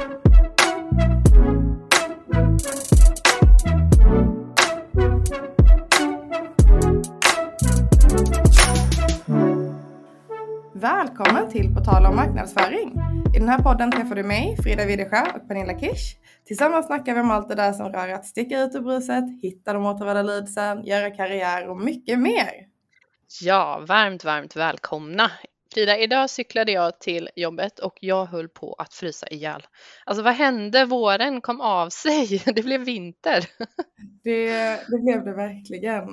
Välkommen till På tal om marknadsföring. I den här podden träffar du mig, Frida Widesjö och Pernilla Kish. Tillsammans snackar vi om allt det där som rör att sticka ut ur bruset, hitta de återvända leadsen, göra karriär och mycket mer. Ja, varmt, varmt välkomna. Frida, idag cyklade jag till jobbet och jag höll på att frysa ihjäl. Alltså vad hände? Våren kom av sig. Det blev vinter. Det, det blev det verkligen.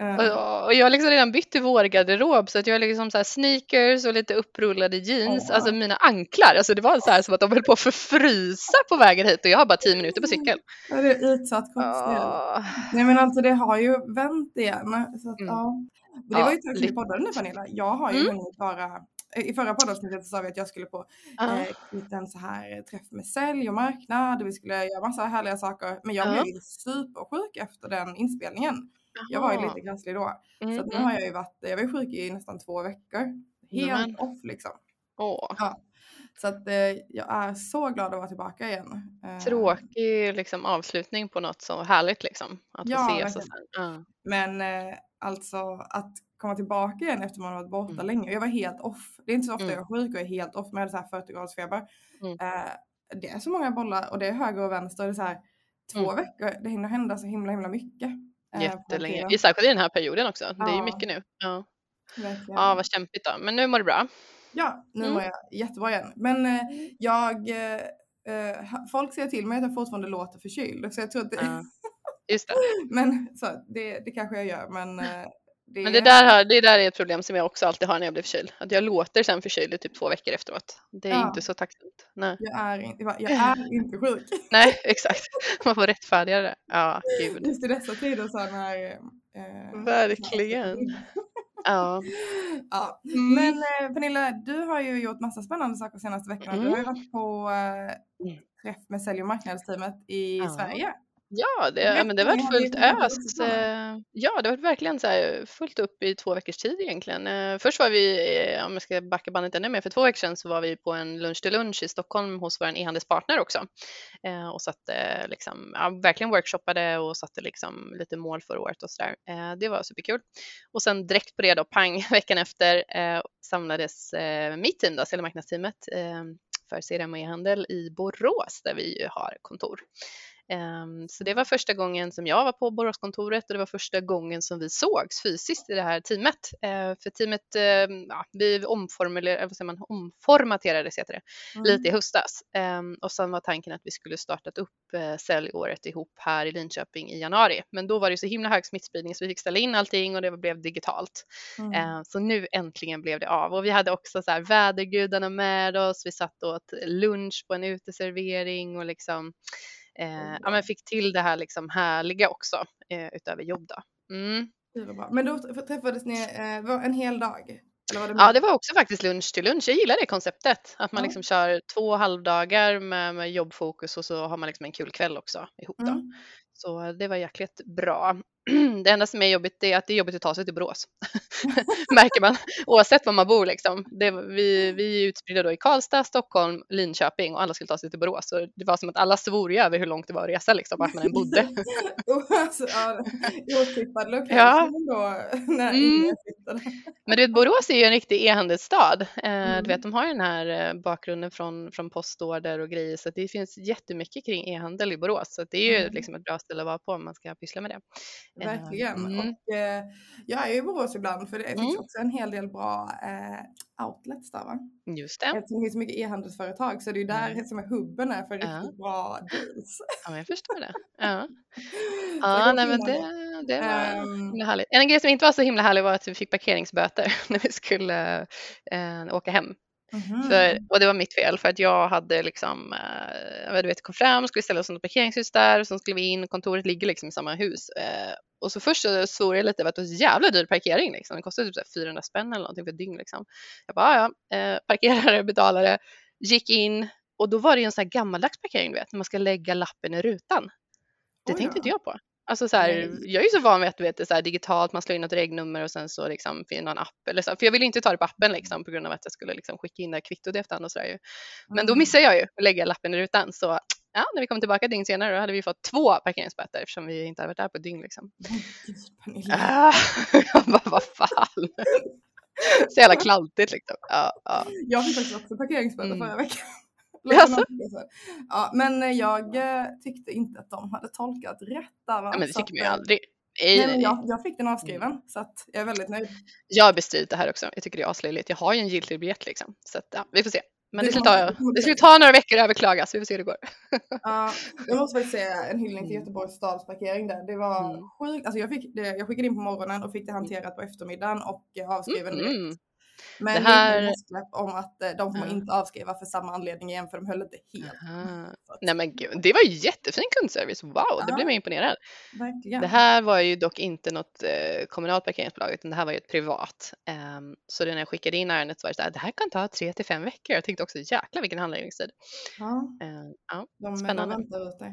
Eh, Och, och jag har liksom redan bytt till vårgarderob så att jag har liksom så här sneakers och lite upprullade jeans. Åh. Alltså mina anklar, alltså det var så här som att de höll på att förfrysa på vägen hit och jag har bara tio minuter på cykel. Ja, det är utsatt kroppsdel. Ah, Nej men alltså det har ju vänt igen. Så att, Mm. ja. Men Det Ja, var ju tack lite. vare podden nu Pernilla. Jag har ju Mm. bara i förra poddavsnittet så sa vi att jag skulle på eh, lite en så här träff med sälj och marknad och vi skulle göra massa härliga saker. Men jag Ja. blev ju supersjuk efter den inspelningen. Jag var ju lite krasslig då. Mm, Så att nu mm. har jag ju varit, jag var ju sjuk i nästan två veckor. Helt Nämen. off liksom. Åh, Så att eh, jag är så glad att vara tillbaka igen. Eh, tråkig liksom, avslutning på något så härligt liksom. Att få Ja, ses och sen. Ja. Men eh, alltså att komma tillbaka igen efter man har varit borta Mm. länge. Jag var helt off. Det är inte så ofta Mm. jag är sjuk och är helt off. Men jag hade så här 40 graders feber. Mm. Eh, det är så många bollar och det är höger och vänster. Och det är så här, två Mm. veckor. Det hinner hända så himla himla mycket. eh, Jättelänge. Särskilt i den här perioden också. Det är ju Ja. mycket nu. Ja. Verkligen. ja, vad kämpigt då. Men nu mår du bra. Ja, nu Mm. mår jag jättebra igen. Men eh, jag, eh, eh, folk säger till mig att jag fortfarande låter förkyld. Så jag tror att det, Ja. Just det. men så, det, det kanske jag gör. Men, eh, det, Men det där, har, det där är ett problem som jag också alltid har när jag blir förkyld. Att jag låter sen förkyld i typ två veckor efteråt. Det är Ja. inte så tacksamt. Nej. jag, är, in- jag är inte sjuk. Nej, exakt. Man får rättfärdiga det. Ja, gud. Just i dessa tider så när... Eh, Verkligen. Ja. ja. Mm. Men eh, Pernilla, du har ju gjort massa spännande saker senaste veckorna. Du har ju Mm. varit på eh, Mm. träff med sälj och marknadsteamet i Ja. Sverige. Ja, det, ja, men det har varit fullt ös. eh, Ja, det har varit verkligen så här fullt upp i två veckors tid egentligen. Eh, Först var vi, eh, om jag ska backa bandet ännu mer, för två veckor sedan så var vi på en lunch till lunch i Stockholm hos vår e-handelspartner också. Eh, Och satte liksom, ja, verkligen workshoppade och satte liksom lite mål för året och sådär. Eh, Det var superkul. Och sen direkt på det då, pang, veckan efter eh, samlades eh, mitt team då, säljmarknadsteamet, eh, för CRM och e-handel i Borås där vi har kontor. Ehm, Så det var första gången som jag var på Boråskontoret och det var första gången som vi sågs fysiskt i det här teamet. Eh, För teamet, eh, ja, vi omformulerade, vad man, omformaterades heter det, Mm. lite i höstas. Ehm, Och sen var tanken att vi skulle startat upp eh, säljåret ihop här i Linköping i januari. Men då var det så himla hög smittspridning så vi fick ställa in allting och det blev digitalt. Mm. Så nu äntligen blev det av och vi hade också så här vädergudarna med oss. Vi satt och åt lunch på en uteservering och liksom eh, ja, men fick till det här liksom härliga också eh, utöver jobb då. Mm. Men då träffades ni eh, var en hel dag? Eller var det Ja, det var också faktiskt lunch till lunch. Jag gillar det konceptet att man Ja. liksom kör två halvdagar med, med jobbfokus och så har man liksom en kul kväll också ihop då. Mm. Så det var jäkligt bra. Det enda som är jobbigt är att det är jobbigt att ta sig till Borås. Märker man oavsett var man bor liksom. Det, vi, vi är utspridda då i Karlstad, Stockholm, Linköping och alla skulle ta sig till Borås. Så det var som att alla svor över hur långt det var att resa liksom, vart man än bodde. alltså, ja, otippad location Ja. då när Mm. Men du vet, Borås är ju en riktig e-handelsstad. Eh, Mm. Du vet, de har ju den här eh, bakgrunden från, från postorder och grejer, så det finns jättemycket kring e-handel i Borås. Så det är ju Mm. liksom ett bra ställe att vara på om man ska pyssla med det. Eh, Verkligen. mm. Och eh, jag är ju i Borås ibland för det finns Mm. också en hel del bra eh, outlets där va? Just det. Eftersom det finns mycket e-handelsföretag så är det ju där Mm. som är hubben är för riktigt bra deals. Ja, jag förstår det. Ja, ja nej, men det, det var himla härligt. En grej som inte var så himla härlig var att vi fick parkeringsböter när vi skulle eh, åka hem. Mhm. För, och det var mitt fel för att jag hade liksom, eh, du vet, kom fram, skulle ställa oss under parkeringshus där, och så skulle vi in, kontoret ligger liksom i samma hus. Eh, och så först så svor jag lite över att det var så jävla dyr parkering liksom. Det kostade typ så här 400 spänn eller någonting för ett dygn liksom. Jag bara, "Ah, ja, eh, parkerare, betalare, gick in och då var det ju en sån här gammaldags parkering, du vet, när man ska lägga lappen i rutan. Det Oj tänkte då. inte jag på. Alltså så här, jag är ju så van vid att du vet, det är så här digitalt, man slår in något regnummer och sen så liksom finns någon app eller så. För jag ville inte ta det på appen liksom på grund av att jag skulle liksom skicka in det här kvittot i efterhand och så där ju. Men då Mm. missade jag ju att lägga lappen i rutan så ja, när vi kom tillbaka ett dygn senare då hade vi fått två parkeringsböter eftersom vi inte hade varit där på ett dygn liksom. Ah, jag bara, vad fan. Så jävla klantigt liksom. Ja, ja. Jag fick faktiskt också parkeringsböter Mm. förra veckan. Jaså? Ja, men jag eh, tyckte inte att de hade tolkat rätt där. va? ja men det tycker man ju eh, aldrig. Nej, men jag, jag fick den avskriven så att jag är väldigt nöjd. Jag har bestridit det här också. Jag tycker det är aslöjligt. Jag har ju en giltig biljett liksom. Så att, ja, vi får se. Men Det det skulle, ta, det skulle ta några veckor att överklaga så vi får se hur det går. Ja, jag måste faktiskt säga en hyllning till Göteborgs stadsparkering där. Det var Mm. sjukt. Alltså jag, fick det, jag skickade in på morgonen och fick det hanterat på eftermiddagen och eh, avskriven direkt. Mm. Men Det det här... det släpp om att eh, de får Ja. inte avskriva för samma anledning igen för de höll inte helt. Aha. Nej men gud, det var ju jättefin kundservice. Wow, det Ja. blev man imponerad. verkligen. Det här var ju dock inte något eh, kommunalt parkeringsbolag utan det här var ju ett privat. Ehm, så när jag skickade in ärendet så var det så här, det här kan ta tre till fem veckor. Jag tänkte också jäkla vilken handläggningstid. Ja, Ehm, ja, de, de Spännande. dig. kan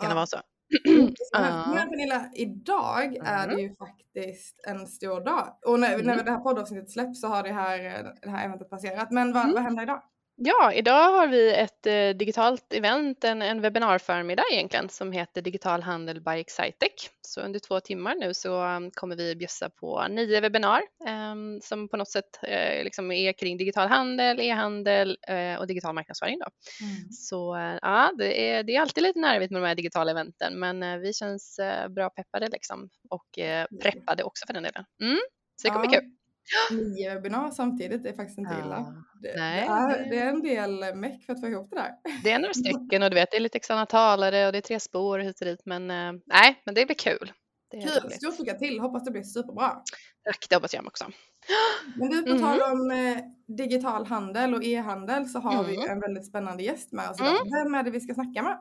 det Ja. vara så? Men, Ja. men Pernilla, idag är Mm. det ju faktiskt en stor dag. Och när, när Mm. det här poddavsnittet släpps så har det här, eh, det här eventet passerat. Men vad, Mm. vad händer idag? Ja, idag har vi ett eh, digitalt event, en, en webbinarförmiddag egentligen, som heter Digital handel by Excitec. Så under två timmar nu så um, kommer vi bjussa på nio webbinar ehm, som på något sätt eh, liksom är kring digital handel, e-handel eh, och digital marknadsföring. Då. Så eh, ja, det är, det är alltid lite nervigt med de här digitala eventen, men vi känns bra peppade liksom och preppade också för den delen. Mm, så det kommer bli Ja, kul. Nio webbinar samtidigt är faktiskt inte illa. Ja, Det, nej, det, är, det- det är en del meck för att få ihop det där. Det är några stycken och du vet, det är lite externa talare och det är tre spår hit och dit, men eh, nej, men det blir kul. Det Kul, stort lycka till. Hoppas det blir superbra. Tack, det hoppas jag också. Men du, på Mhm. tal om eh, digital handel och e-handel så har vi Mm. en väldigt spännande gäst med oss idag. Vem är det vi ska snacka med?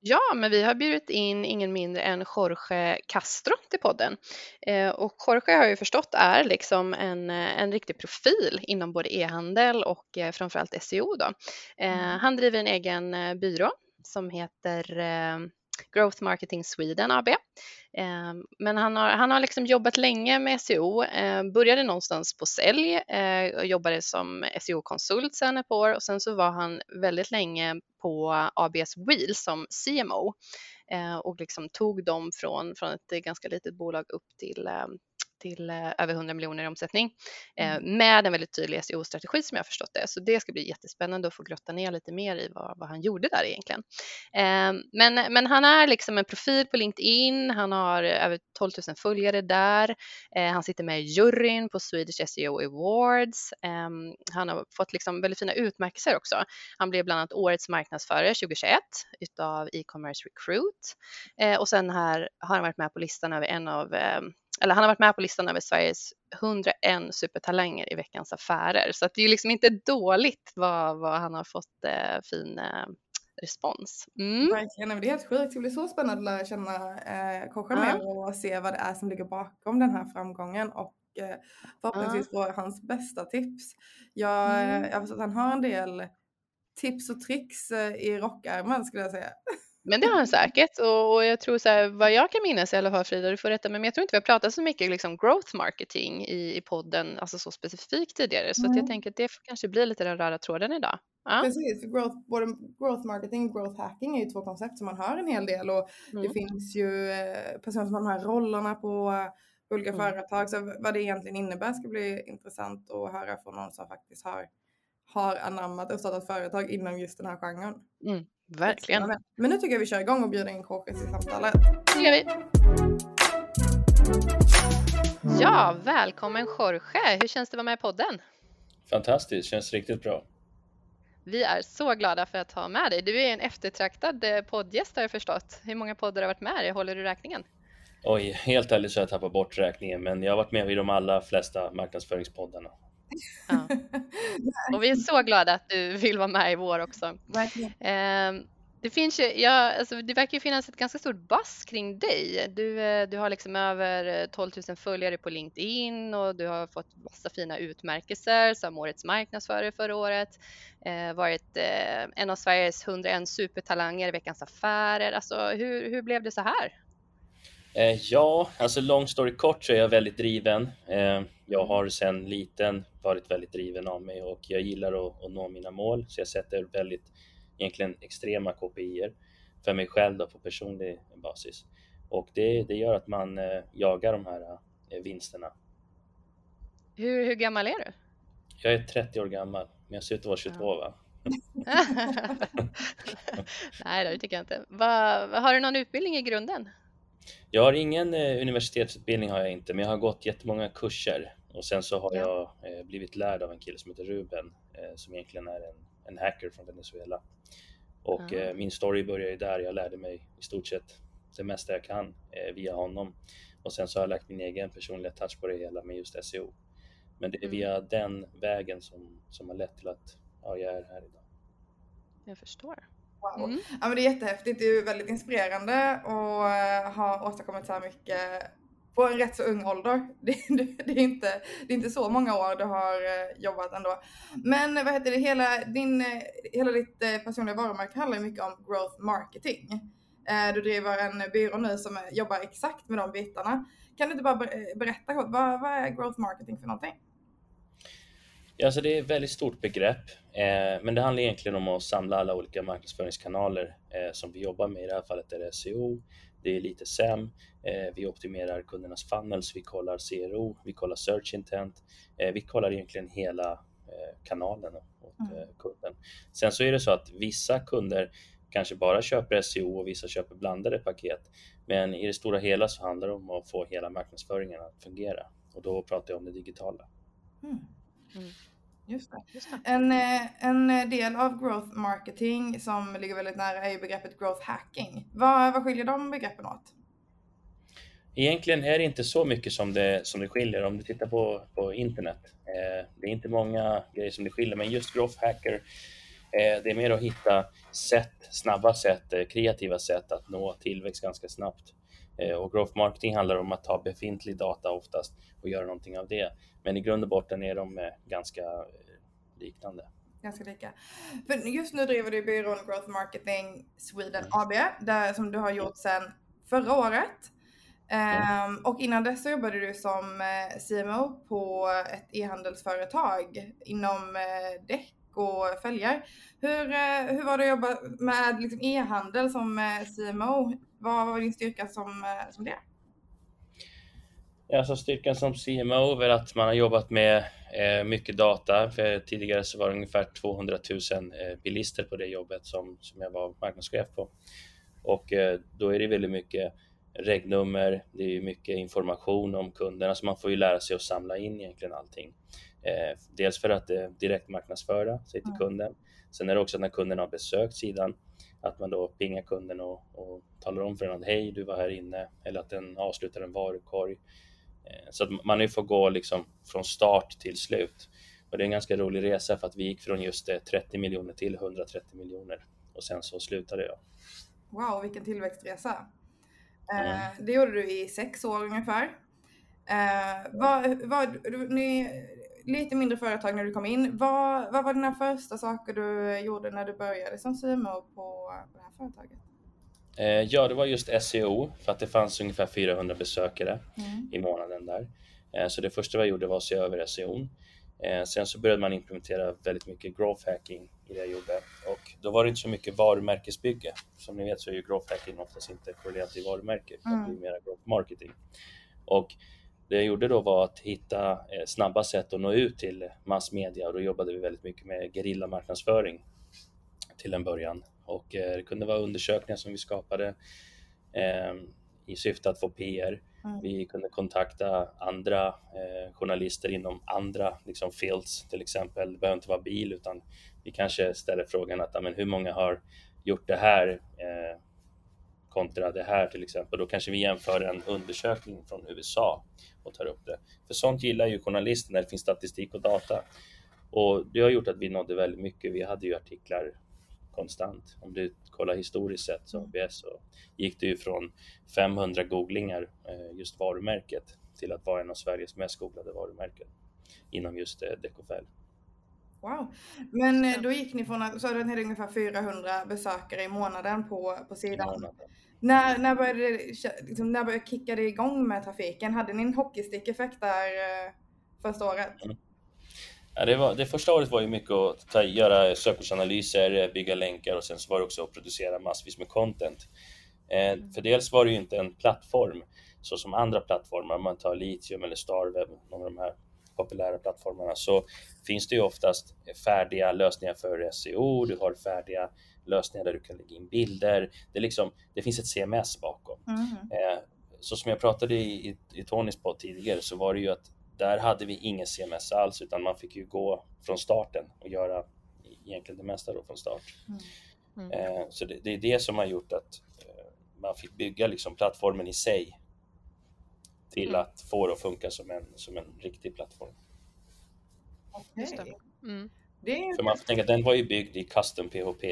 Ja, men vi har bjudit in ingen mindre än Jorge Castro till podden. Eh, och Jorge har ju förstått är liksom en, eh, en riktig profil inom både e-handel och eh, framförallt SEO. Då. Eh, Mm. han driver en egen byrå som heter Growth Marketing Sweden AB. Eh, men han har, han har liksom jobbat länge med SEO, eh, började någonstans på sälj eh, och jobbade som SEO-konsult sen ett par år och sen så var han väldigt länge på ABS Wheels som CMO eh, och liksom tog dem från, från ett ganska litet bolag upp till eh, till eh, över 100 miljoner i omsättning eh, med en väldigt tydlig SEO-strategi som jag har förstått det. Så det ska bli jättespännande att få grotta ner lite mer i vad, vad han gjorde där egentligen. Eh, men, men han är liksom en profil på LinkedIn. Han har över 12 000 följare där. Eh, han sitter med i juryn på Swedish SEO Awards. Eh, han har fått liksom väldigt fina utmärkelser också. Han blev bland annat årets marknadsförare 2021 utav e-commerce recruit eh, och sen här har han varit med på listan över en av eh, eller han har varit med på listan över Sveriges 101 supertalanger i veckans affärer. Så att det är liksom inte dåligt vad, vad han har fått eh, fin eh, respons. Mm. Verkligen, det är helt sjukt. Det blir så spännande att lära känna eh, Ja. mer och se vad det är som ligger bakom den här framgången och eh, förhoppningsvis få hans bästa tips. Jag, Mm. jag har förstått att han har en del tips och tricks eh, i rockärmen skulle jag säga. Men det har han säkert och, och jag tror så här, vad jag kan minnas i alla fall Frida, du får rätta mig, men jag tror inte vi har pratat så mycket liksom growth marketing i, i podden, alltså så specifikt tidigare, så att jag tänker att det får kanske blir lite den röda tråden idag. Ja. Precis, för growth, både growth marketing och growth hacking är ju två koncept som man hör en hel del och det Mm. finns ju eh, personer som har de här rollerna på olika Mm. företag. Så vad det egentligen innebär ska bli intressant att höra från någon som faktiskt har, har anammat och startat företag inom just den här genren. Verkligen, Men nu tycker jag vi kör igång och bjuder in Jorge till samtalet. det gör vi. Ja, välkommen Jorge, hur känns det att vara med i podden? Fantastiskt, känns riktigt bra. Vi är så glada för att ha med dig. Du är en eftertraktad eh, poddgäst har jag förstått. Hur många poddar har varit med dig? Håller du räkningen? Oj, helt ärligt så har jag tappat bort räkningen, men jag har varit med i de allra flesta marknadsföringspoddarna. Ja. Och vi är så glada att du vill vara med i vår också. Verkligen. Ehm, Det finns ju, ja, alltså det verkar ju finnas ett ganska stort buzz kring dig. Du, eh, du har liksom över eh, 12 000 följare på LinkedIn och du har fått massa fina utmärkelser som årets marknadsförare förra året. Eh, varit eh, en av Sveriges 101 supertalanger i Veckans Affärer. Alltså hur, hur blev det så här? Eh, ja, alltså long story kort så är jag väldigt driven. Eh, jag har sedan liten varit väldigt driven av mig och jag gillar att, att nå mina mål så jag sätter väldigt egentligen extrema KPI för mig själv då, på personlig basis. Och det, det gör att man eh, jagar de här vinsterna. Hur, hur gammal är du? Jag är 30 år gammal, men jag ser ut att vara 22 ja. va? Nej, det tycker jag inte. Va, har du någon utbildning i grunden? Jag har ingen eh, universitetsutbildning har jag inte, men jag har gått jättemånga kurser och sen så har ja. jag eh, blivit lärd av en kille som heter Ruben eh, som egentligen är en, en hacker från Venezuela. Och eh, min story börjar ju där. Jag lärde mig i stort sett det mesta jag kan via honom och sen så har jag lagt min egen personliga touch på det hela med just SEO. Men det är via mm. den vägen som, som har lett till att ja, jag är här idag. Jag förstår. Wow. Mm. Ja, men det är jättehäftigt. Det är väldigt inspirerande att eh, ha åstadkommit så här mycket på en rätt så ung ålder. Det, det, det, är, inte, det är inte så många år du har eh, jobbat ändå. Men vad heter det, hela, din, eh, hela ditt personliga varumärke handlar ju mycket om growth marketing. Du driver en byrå nu som jobbar exakt med de bitarna. Kan du inte bara berätta kort, vad, vad är growth marketing för någonting? Ja, alltså det är ett väldigt stort begrepp, eh, men det handlar egentligen om att samla alla olika marknadsföringskanaler eh, som vi jobbar med. I det här fallet är det SEO, det är lite SEM, eh, vi optimerar kundernas funnels, vi kollar CRO, vi kollar search intent, eh, vi kollar egentligen hela eh, kanalen åt mm. Eh, kunden. Sen så är det så att vissa kunder kanske bara köper SEO och vissa köper blandade paket. Men i det stora hela så handlar det om att få hela marknadsföringen att fungera och då pratar jag om det digitala. Mm. Mm. Just det. Just det. En, eh, en del av growth marketing som ligger väldigt nära är ju begreppet growth hacking. Vad, vad skiljer de begreppen åt? Egentligen är det inte så mycket som det, som det skiljer om du tittar på, på internet. Eh, det är inte många grejer som det skiljer, men just growth hacker, eh, det är mer att hitta sätt, snabba sätt, eh, kreativa sätt att nå tillväxt ganska snabbt. Eh, och growth marketing handlar om att ta befintlig data oftast och göra någonting av det. Men i grund och botten är de eh, ganska eh, liknande. Ganska lika. För just nu driver du byrån Growth Marketing Sweden AB, där, som du har gjort sedan förra året. Mm. Um, och innan dess så jobbade du som CMO på ett e-handelsföretag inom uh, däck och fälgar. Hur, uh, hur var det att jobba med liksom, e-handel som uh, CMO? Vad var din styrka som, som det? Alltså styrkan som CMO är att man har jobbat med eh, mycket data. För tidigare så var det ungefär 200 000 eh, bilister på det jobbet som, som jag var marknadschef på. Och eh, då är det väldigt mycket regnummer, det är mycket information om kunderna, så man får ju lära sig att samla in egentligen allting. Eh, dels för att eh, direkt marknadsföra sig till kunden. Sen är det också när kunden har besökt sidan, att man då pingar kunden och, och talar om för den att hej, du var här inne, eller att den avslutar en varukorg. Eh, så att man nu får gå liksom från start till slut. Och det är en ganska rolig resa för att vi gick från just 30 miljoner till 130 miljoner och sen så slutade jag. Wow, vilken tillväxtresa! Mm. det gjorde du i sex år ungefär. Eh, vad, vad, ni, lite mindre företag när du kom in. Vad, vad var dina första saker du gjorde när du började som CMO på, det här företaget? Eh, ja, det var just SEO för att det fanns ungefär 400 besökare mm. i månaden där. Eh, så det första jag gjorde var att se över SEO. Eh, sen så började man implementera väldigt mycket growth hacking i det jag gjorde och då var det inte så mycket varumärkesbygge. Som ni vet så är ju growth hacking oftast inte korrelerat till varumärke, utan mm. det är mer growth marketing. Och det jag gjorde då var att hitta snabba sätt att nå ut till massmedia och då jobbade vi väldigt mycket med gerillamarknadsföring till en början och eh, det kunde vara undersökningar som vi skapade eh, i syfte att få PR. Mm. Vi kunde kontakta andra eh, journalister inom andra liksom, fields, till exempel. Det behöver inte vara bil, utan vi kanske ställer frågan att men, hur många har gjort det här eh, kontra det här till exempel. Då kanske vi jämför en undersökning från USA och tar upp det. För sånt gillar ju journalister när det finns statistik och data. Och det har gjort att vi nådde väldigt mycket. Vi hade ju artiklar konstant. Om du kollar historiskt sett så ABS mm. så gick det ju från 500 googlingar eh, just varumärket till att vara en av Sveriges mest googlade varumärken inom just eh, Decofel. Wow, men eh, då gick ni från att, så ni hade ungefär 400 besökare i månaden på, på sidan. När, när, började det, liksom, när började kicka det igång med trafiken? Hade ni en hockeystick-effekt där eh, första året? Mm. Ja, det, var, det första året var ju mycket att ta, göra sökordsanalyser, bygga länkar och sen så var det också att producera massvis med content. Eh, för dels var det ju inte en plattform så som andra plattformar, om man tar Litium eller Starweb, någon av de här populära plattformarna, så finns det ju oftast färdiga lösningar för SEO, du har färdiga lösningar där du kan lägga in bilder. Det, är liksom, det finns ett CMS bakom. Mm. Eh, så som jag pratade i, i, i Tonys podd tidigare så var det ju att där hade vi ingen CMS alls utan man fick ju gå från starten och göra egentligen det mesta då från start. Mm. Mm. Eh, så det, det, är det som har gjort att eh, man fick bygga liksom plattformen i sig till mm. att få det att funka som en, som en riktig plattform. Okay. Mm. För man får tänka att den var ju byggd i custom PHP,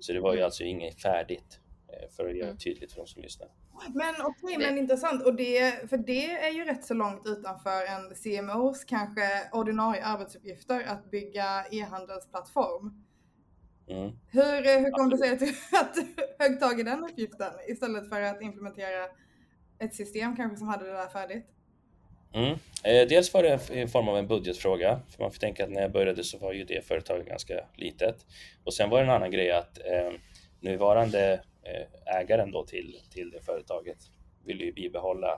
så det var ju mm. alltså inget färdigt eh, för att göra mm. tydligt för de som lyssnar. Men okej, okay, men intressant. Och det, för det är ju rätt så långt utanför en CMOs kanske ordinarie arbetsuppgifter att bygga e-handelsplattform. Mm. Hur, hur kom det sig att du högg tag i den uppgiften istället för att implementera ett system kanske som hade det där färdigt? Mm. Eh, dels var det i form av en budgetfråga, för man får tänka att när jag började så var ju det företaget ganska litet. Och sen var det en annan grej att eh, nuvarande eh, ägaren då till, till det företaget ville ju bibehålla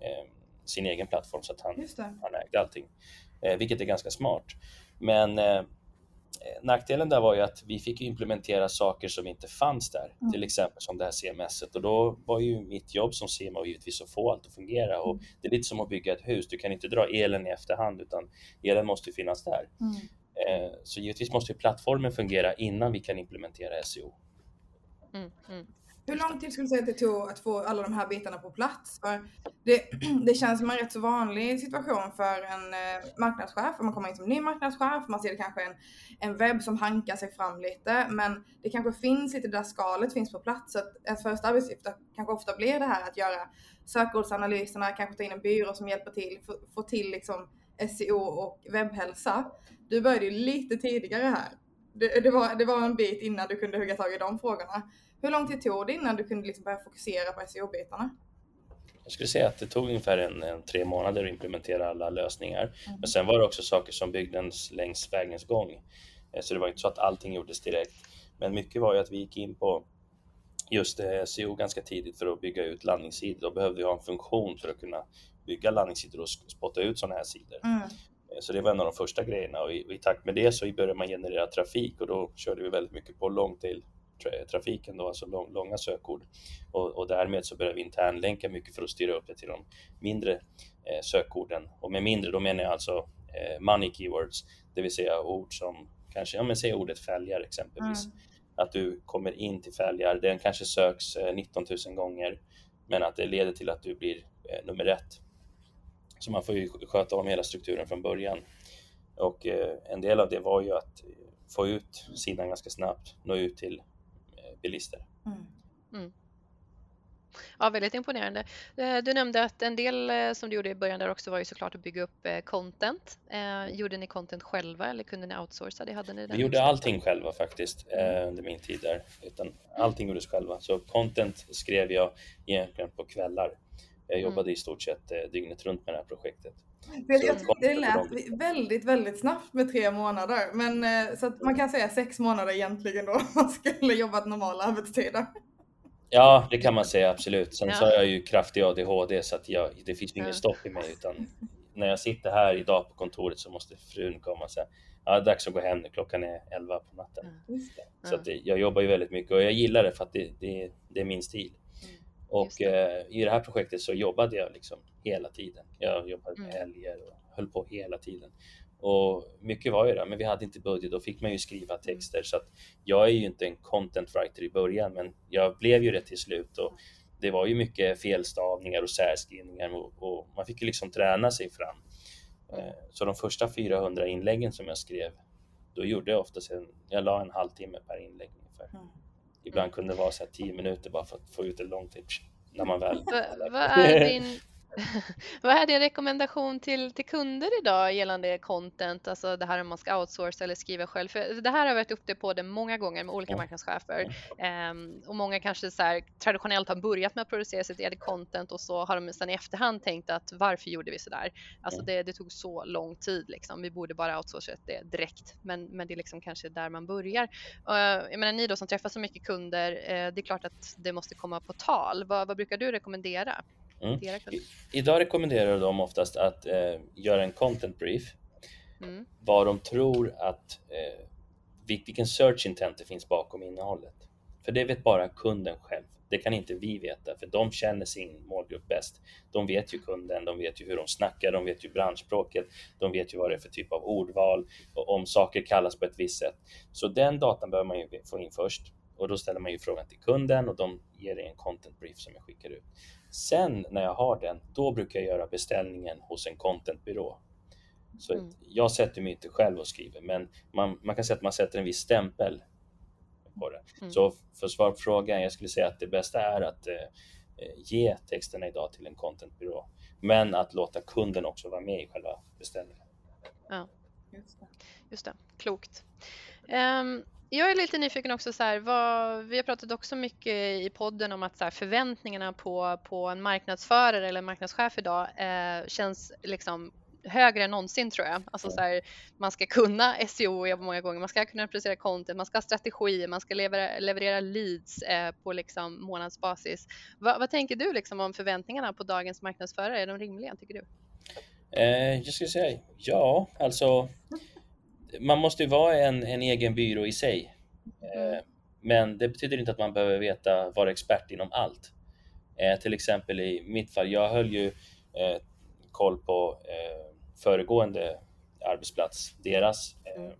eh, sin egen plattform så att han, han ägde allting, eh, vilket är ganska smart. Men Eh, nackdelen där var ju att vi fick implementera saker som inte fanns där, mm. till exempel som det här CMS och då var ju mitt jobb som CMO givetvis att få allt att fungera och mm. det är lite som att bygga ett hus. Du kan inte dra elen i efterhand utan elen måste finnas där. Mm. Eh, så givetvis måste plattformen fungera innan vi kan implementera SEO. Mm, mm. Hur lång tid skulle du säga att det tog att få alla de här bitarna på plats? För det, det känns som en rätt så vanlig situation för en eh, marknadschef. Om man kommer in som ny marknadschef, man ser kanske en, en webb som hankar sig fram lite, men det kanske finns lite där skalet finns på plats. Så att ens första arbetsuppgift kanske ofta blir det här att göra sökordsanalyserna, kanske ta in en byrå som hjälper till, få, få till liksom SEO och webbhälsa. Du började ju lite tidigare här. Det, det, var, det var en bit innan du kunde hugga tag i de frågorna. Hur lång tid tog det innan du kunde liksom börja fokusera på SEO-bitarna? Jag skulle säga att det tog ungefär en, en tre månader att implementera alla lösningar. Mm. Men sen var det också saker som byggdes längs vägens gång. Eh, så det var inte så att allting gjordes direkt. Men mycket var ju att vi gick in på just SEO ganska tidigt för att bygga ut landningssidor. Då behövde vi ha en funktion för att kunna bygga landningssidor och spotta ut sådana här sidor. Mm. Eh, så det var en av de första grejerna och i, i takt med det så började man generera trafik och då körde vi väldigt mycket på långtail trafiken, då, alltså lång, långa sökord. Och, och därmed så börjar vi internlänka mycket för att styra upp det till de mindre eh, sökorden. Och med mindre, då menar jag alltså eh, money keywords, det vill säga ord som kanske, ja men säg ordet fälgar exempelvis. Mm. Att du kommer in till fälgar, den kanske söks eh, 19 000 gånger, men att det leder till att du blir eh, nummer ett. Så man får ju sköta om hela strukturen från början. Och eh, en del av det var ju att få ut sidan ganska snabbt, nå ut till bilister. Mm. Mm. Ja, väldigt imponerande. Eh, du nämnde att en del eh, som du gjorde i början där också var ju såklart att bygga upp eh, content. Gjorde ni content själva eller kunde ni outsourca det? Hade ni Vi gjorde allting själva faktiskt under min tid där. Utan allting gjordes själva. Så content skrev jag egentligen på kvällar. Jag mm. jobbade mm. i stort sett dygnet runt med det här projektet. Det, det lät väldigt, väldigt snabbt med tre månader. Men eh, så att man kan säga sex månader egentligen då, man skulle jobbat normala arbetstider. Ja, det kan man säga absolut. Sen ja. så har jag ju kraftig ADHD så att jag, det finns ja. ingen stopp i mig. Utan när jag sitter här idag på kontoret så måste frun komma och säga ja, det är dags att gå hem nu, klockan är 11 på natten. Ja. Så att jag jobbar ju väldigt mycket och jag gillar det för att det, det, det är min stil. Och eh, i det här projektet så jobbade jag liksom hela tiden. Jag jobbade med mm. helger och höll på hela tiden. Och mycket var ju det, men vi hade inte budget. Då fick man ju skriva mm. texter. Så att jag är ju inte en content writer i början, men jag blev ju det till slut. Och det var ju mycket felstavningar och särskrivningar och, och man fick ju liksom träna sig fram. Mm. Eh, så de första 400 inläggen som jag skrev, då gjorde jag oftast en, jag la en halvtimme per inlägg ungefär. Mm. Ibland kunde det vara så här 10 minuter bara för att få ut en lång tips när man väl... Vad är din Vad är din rekommendation till, till kunder idag gällande content, alltså det här om man ska outsourca eller skriva själv? För det här har varit uppe på det många gånger med olika marknadschefer um, och många kanske så här, traditionellt har börjat med att producera sitt eget content och så har de sedan i efterhand tänkt att varför gjorde vi så där? Alltså det, det tog så lång tid liksom. Vi borde bara outsourca det direkt, men, men det är liksom kanske där man börjar. Uh, jag menar ni då som träffar så mycket kunder, uh, det är klart att det måste komma på tal. Vad, vad brukar du rekommendera? Mm. idag rekommenderar de oftast att eh, göra en content brief. Mm. Vad de tror att, eh, vilken search intent det finns bakom innehållet. För det vet bara kunden själv. Det kan inte vi veta, för de känner sin målgrupp bäst. De vet ju kunden, de vet ju hur de snackar, de vet ju branschspråket, de vet ju vad det är för typ av ordval och om saker kallas på ett visst sätt. Så den datan behöver man ju få in först och då ställer man ju frågan till kunden och de ger dig en content brief som jag skickar ut. Sen när jag har den, då brukar jag göra beställningen hos en contentbyrå. Så mm. jag sätter mig inte själv och skriver, men man, man kan säga att man sätter en viss stämpel på det. Mm. Så för att svara på frågan, jag skulle säga att det bästa är att eh, ge texterna idag till en contentbyrå, men att låta kunden också vara med i själva beställningen. Ja, just det. Just det. Klokt. Um, jag är lite nyfiken också så här, vad, vi har pratat också mycket i podden om att så här, förväntningarna på, på en marknadsförare eller marknadschef idag eh, känns liksom högre än någonsin tror jag. Alltså så här, man ska kunna SEO många gånger, man ska kunna producera content, man ska ha strategier, man ska leverera, leverera leads eh, på liksom månadsbasis. Va, vad tänker du liksom om förväntningarna på dagens marknadsförare? Är de rimliga tycker du? Eh, jag skulle säga ja, alltså man måste ju vara en, en egen byrå i sig. Mm. Eh, men det betyder inte att man behöver veta, vara expert inom allt. Eh, till exempel i mitt fall, jag höll ju eh, koll på föregående arbetsplats, deras mm.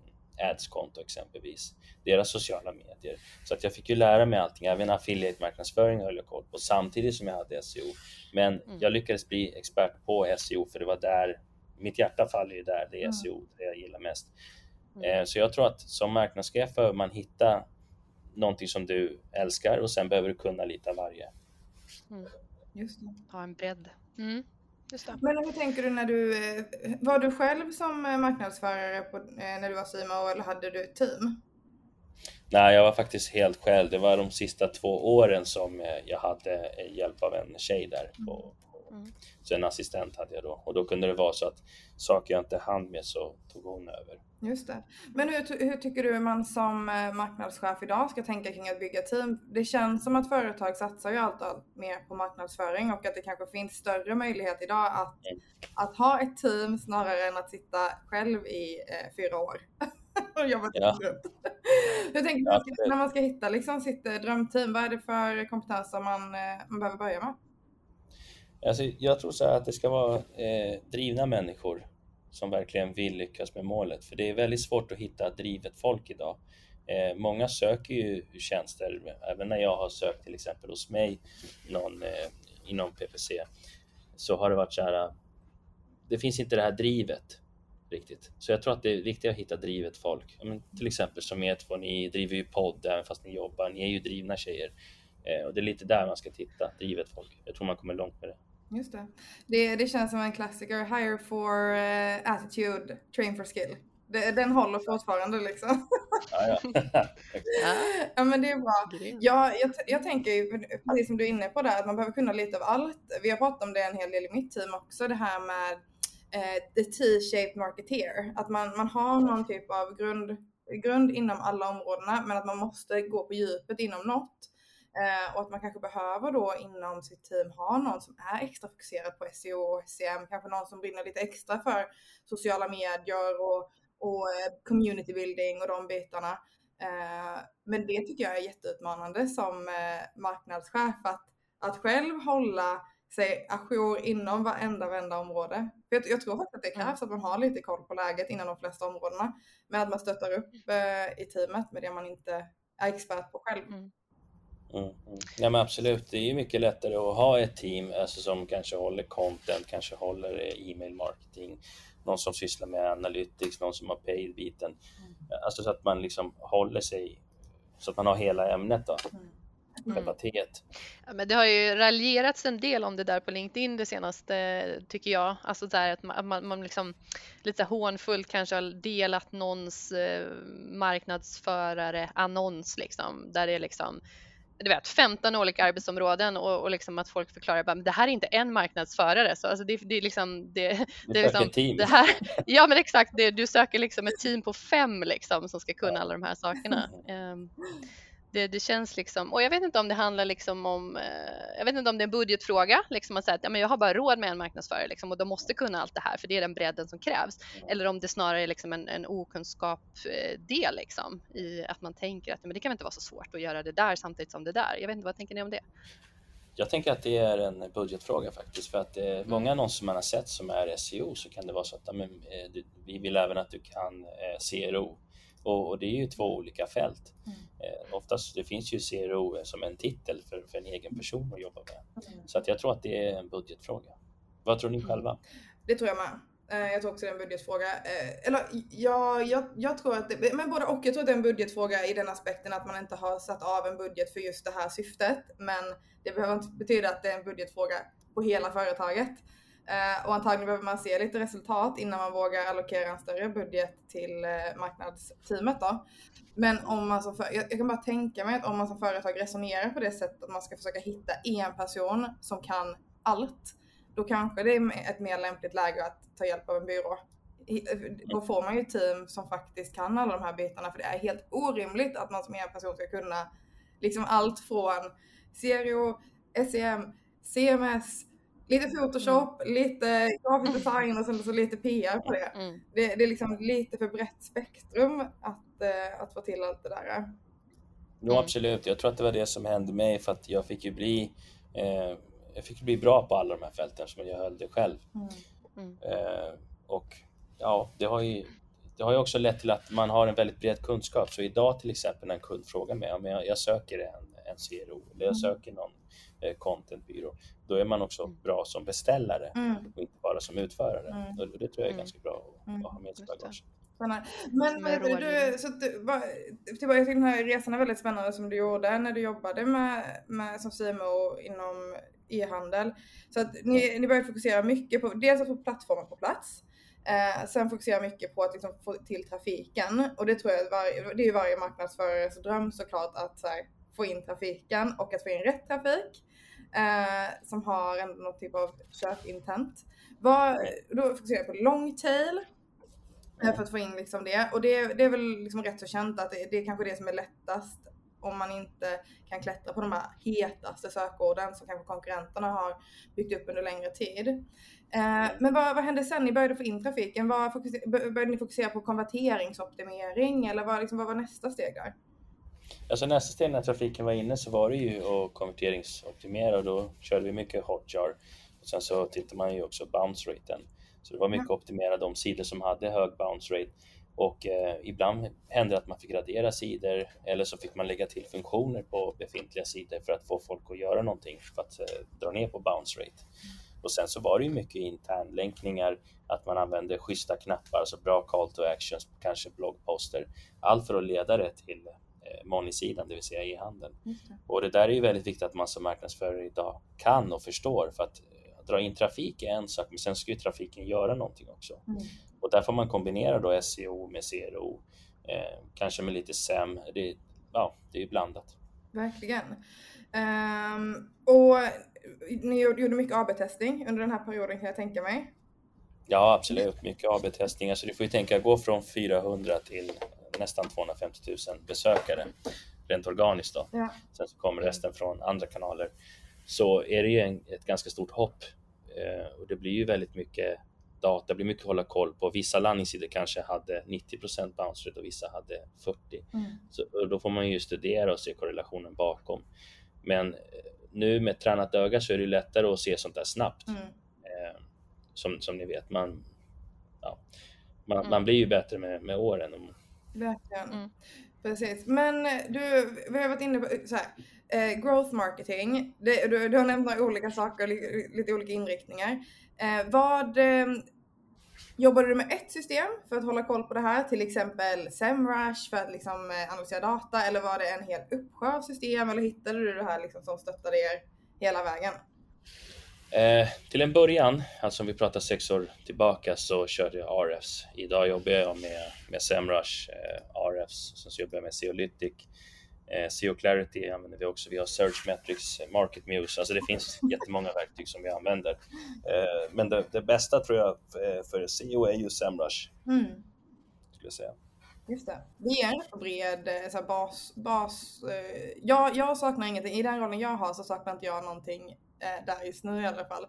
ads-konto exempelvis, deras sociala medier. Så att jag fick ju lära mig allting, även affiliate-marknadsföring höll jag koll på samtidigt som jag hade SEO. Men mm. jag lyckades bli expert på SEO för det var där, mitt hjärta faller ju där, det är mm. SEO, det jag gillar mest. Mm. Eh, så jag tror att som marknadschef behöver man hitta någonting som du älskar och sen behöver du kunna lite av varje. Mm. Just det. Ha en bredd. Mm. Men hur tänker du när du, eh, var du själv som eh, marknadsförare på, när du var CMO eller hade du ett team? Nej, jag var faktiskt helt själv. Det var de sista två åren som jag hade hjälp av en tjej där på, Mm. Så en assistent hade jag då och då kunde det vara så att saker jag inte hann med så tog hon över. Just det. Men hur, hur tycker du man som eh, marknadschef idag ska tänka kring att bygga team? Det känns som att företag satsar ju allt, allt mer på marknadsföring och att det kanske finns större möjlighet idag att, mm. att ha ett team snarare än att sitta själv i eh, fyra år. och jobba ja. Hur tänker du ja, när man ska hitta liksom sitt eh, drömteam? Vad är det för kompetenser man, eh, man behöver börja med? Alltså, jag tror så att det ska vara eh, drivna människor som verkligen vill lyckas med målet. För det är väldigt svårt att hitta drivet folk idag. Eh, många söker ju tjänster, även när jag har sökt till exempel hos mig någon, eh, inom PPC, så har det varit så här, det finns inte det här drivet riktigt. Så jag tror att det är viktigt att hitta drivet folk. Men till exempel som er två, ni driver ju podd även fast ni jobbar, ni är ju drivna tjejer. Eh, och det är lite där man ska titta, drivet folk. Jag tror man kommer långt med det. Just det. det. Det känns som en klassiker. Hire for uh, attitude, train for skill. Det, den håller fortfarande liksom. Ja, ja. ja men det är bra. Ja, jag, jag tänker precis som du är inne på där, att man behöver kunna lite av allt. Vi har pratat om det en hel del i mitt team också, det här med eh, the T-shaped marketeer. Att man, man har någon typ av grund, grund inom alla områdena, men att man måste gå på djupet inom något. Eh, och att man kanske behöver då inom sitt team ha någon som är extra fokuserad på SEO och SEM, kanske någon som brinner lite extra för sociala medier och, och eh, community building och de bitarna. Eh, men det tycker jag är jätteutmanande som eh, marknadschef att, att själv hålla sig ajour inom varenda, varenda område. För jag, jag tror faktiskt att det krävs att man har lite koll på läget inom de flesta områdena. Men att man stöttar upp eh, i teamet med det man inte är expert på själv. Mm. Mm, mm. Ja men absolut, det är ju mycket lättare att ha ett team alltså, som kanske håller content, kanske håller eh, e-mail marketing, någon som sysslar med analytics, någon som har paid-biten. Mm. Alltså så att man liksom håller sig, så att man har hela ämnet då. Mm. teet. Ja, men det har ju raljerats en del om det där på LinkedIn det senaste tycker jag. Alltså där att man, man, man liksom lite hånfullt kanske har delat någons eh, marknadsförare annons liksom där det är liksom du vet, 15 olika arbetsområden och, och liksom att folk förklarar att det här är inte en marknadsförare. Så alltså det, det är liksom, det, det är liksom, team. Det här, ja men exakt, det, du söker liksom ett team på fem liksom som ska kunna alla de här sakerna. Um, det, det, känns liksom, och jag vet inte om det handlar liksom om, eh, jag vet inte om det är en budgetfråga, liksom att säga att ja, men jag har bara råd med en marknadsförare liksom, och de måste kunna allt det här för det är den bredden som krävs. Eller om det snarare är liksom en, en okunskapsdel liksom, i att man tänker att men det kan inte vara så svårt att göra det där samtidigt som det där. Jag vet inte, vad tänker ni om det? Jag tänker att det är en budgetfråga faktiskt för att eh, mm. många annonser man har sett som är SEO så kan det vara så att men, eh, vi vill även att du kan eh, CRO och, och, det är ju två olika fält. Mm. Eh, oftast det finns ju CRO som en titel för, för en egen person att jobba med. Mm. Så att jag tror att det är en budgetfråga. Vad tror ni mm. själva? Det tror jag med. Eh, jag tror också det är en budgetfråga. Eh, eller ja, jag, jag tror att det, men både och. Jag tror att det är en budgetfråga i den aspekten att man inte har satt av en budget för just det här syftet. Men det behöver inte betyda att det är en budgetfråga på hela företaget. Eh, och antagligen behöver man se lite resultat innan man vågar allokera en större budget till eh, marknadsteamet då. Men om man som för, jag, jag, kan bara tänka mig att om man som företag resonerar på det sättet att man ska försöka hitta en person som kan allt, då kanske det är ett mer lämpligt läge att ta hjälp av en byrå. Då får man ju team som faktiskt kan alla de här bitarna för det är helt orimligt att man som en person ska kunna liksom allt från CRO, SEM, CMS, Lite Photoshop, mm. lite grafisk design och sen så lite PR på det. Mm. det. Det är liksom lite för brett spektrum att, uh, att få till allt det där. Jo, absolut. Jag tror att det var det som hände mig för att jag fick ju bli eh, jag fick bli bra på alla de här fälten som jag höll det själv. Mm. Eh, och ja, det har ju det har ju också lett till att man har en väldigt bred kunskap. Så idag till exempel när en kund frågar mig om jag, jag söker en, en CRO eller jag mm. söker någon eh, contentbyrå, då är man också mm. bra som beställare mm. och inte bara som utförare. Mm. Och det tror jag är mm. ganska bra att, mm. att ha med sig bagaget. Men vad heter du, så att, tillbaka till den här resan är väldigt spännande som du gjorde när du jobbade med, med som CMO inom e-handel. Så att ni, ni började fokusera mycket på, dels att få plattformen på plats, eh, sen fokusera mycket på att liksom få till trafiken och det tror jag var, det är varje marknadsförares dröm såklart att så här, få in trafiken och att få in rätt trafik eh, som har ändå någon typ av köpintent. Var, då fokuserar jag på long tail eh, för att få in liksom det och det, det är väl liksom rätt så känt att det, det är kanske det som är lättast om man inte kan klättra på de här hetaste sökorden som kanske konkurrenterna har byggt upp under längre tid. Eh, men vad, vad hände sen? Ni började få in trafiken. Vad började ni fokusera på konverteringsoptimering eller vad, liksom, vad var nästa steg där? Alltså nästa steg när trafiken var inne så var det ju att konverteringsoptimera och då körde vi mycket hotjar. Och sen så tittade man ju också bounce raten. Så det var mycket att optimera de sidor som hade hög bounce rate. Och eh, ibland hände det att man fick radera sidor eller så fick man lägga till funktioner på befintliga sidor för att få folk att göra någonting för att eh, dra ner på bounce rate. Och sen så var det ju mycket internlänkningar, att man använde schyssta knappar, alltså bra call to actions, kanske bloggposter. Allt för att leda det till money-sidan, det vill säga e-handeln. Och det där är ju väldigt viktigt att man som marknadsförare idag kan och förstår för att eh, dra in trafik är en sak, men sen ska ju trafiken göra någonting också. Mm. Och där får man kombinera då SEO med CRO, eh, kanske med lite SEM. Det, ja, det är ju blandat. Verkligen. Um, och ni gjorde mycket AB-testning under den här perioden kan jag tänka mig. Ja, absolut. Mycket AB-testning. Alltså, du får ju tänka gå från 400 till nästan 250 000 besökare rent organiskt. Då. Ja. Sen så kommer resten från andra kanaler. Så är det ju en, ett ganska stort hopp eh, och det blir ju väldigt mycket data, det blir mycket att hålla koll på. Vissa landningssidor kanske hade 90% bounce rate och vissa hade 40. Mm. Så, då får man ju studera och se korrelationen bakom. Men eh, nu med tränat öga så är det lättare att se sånt där snabbt. Mm. Eh, som, som ni vet, man, ja, man, mm. man blir ju bättre med, med åren. Verkligen. Mm. Precis. Men eh, du, vi har varit inne på så här, eh, growth marketing. Det, du, du, har nämnt några olika saker, lite, lite olika inriktningar. Eh, vad, eh, Jobbar du med ett system för att hålla koll på det här, till exempel SEMrush för att liksom eh, analysera data eller var det en hel uppsjö av system eller hittade du det här liksom som stöttade er hela vägen? Eh, till en början, alltså om vi pratar sex år tillbaka, så körde jag RFs. Idag jobbar jag med, med SEMrush, eh, RFs, sen så jobbar jag med Seolytic. Eh, SEO Clarity använder vi också, vi har Search Metrics, Market Muse, alltså det finns jättemånga verktyg som vi använder. Eh, men det, det, bästa tror jag för, för SEO är ju SEMrush. Mm. Skulle jag säga. Just det. Det är en bred eh, så här, bas. bas eh, jag, jag saknar ingenting. I den rollen jag har så saknar inte jag någonting eh, där just nu i alla fall.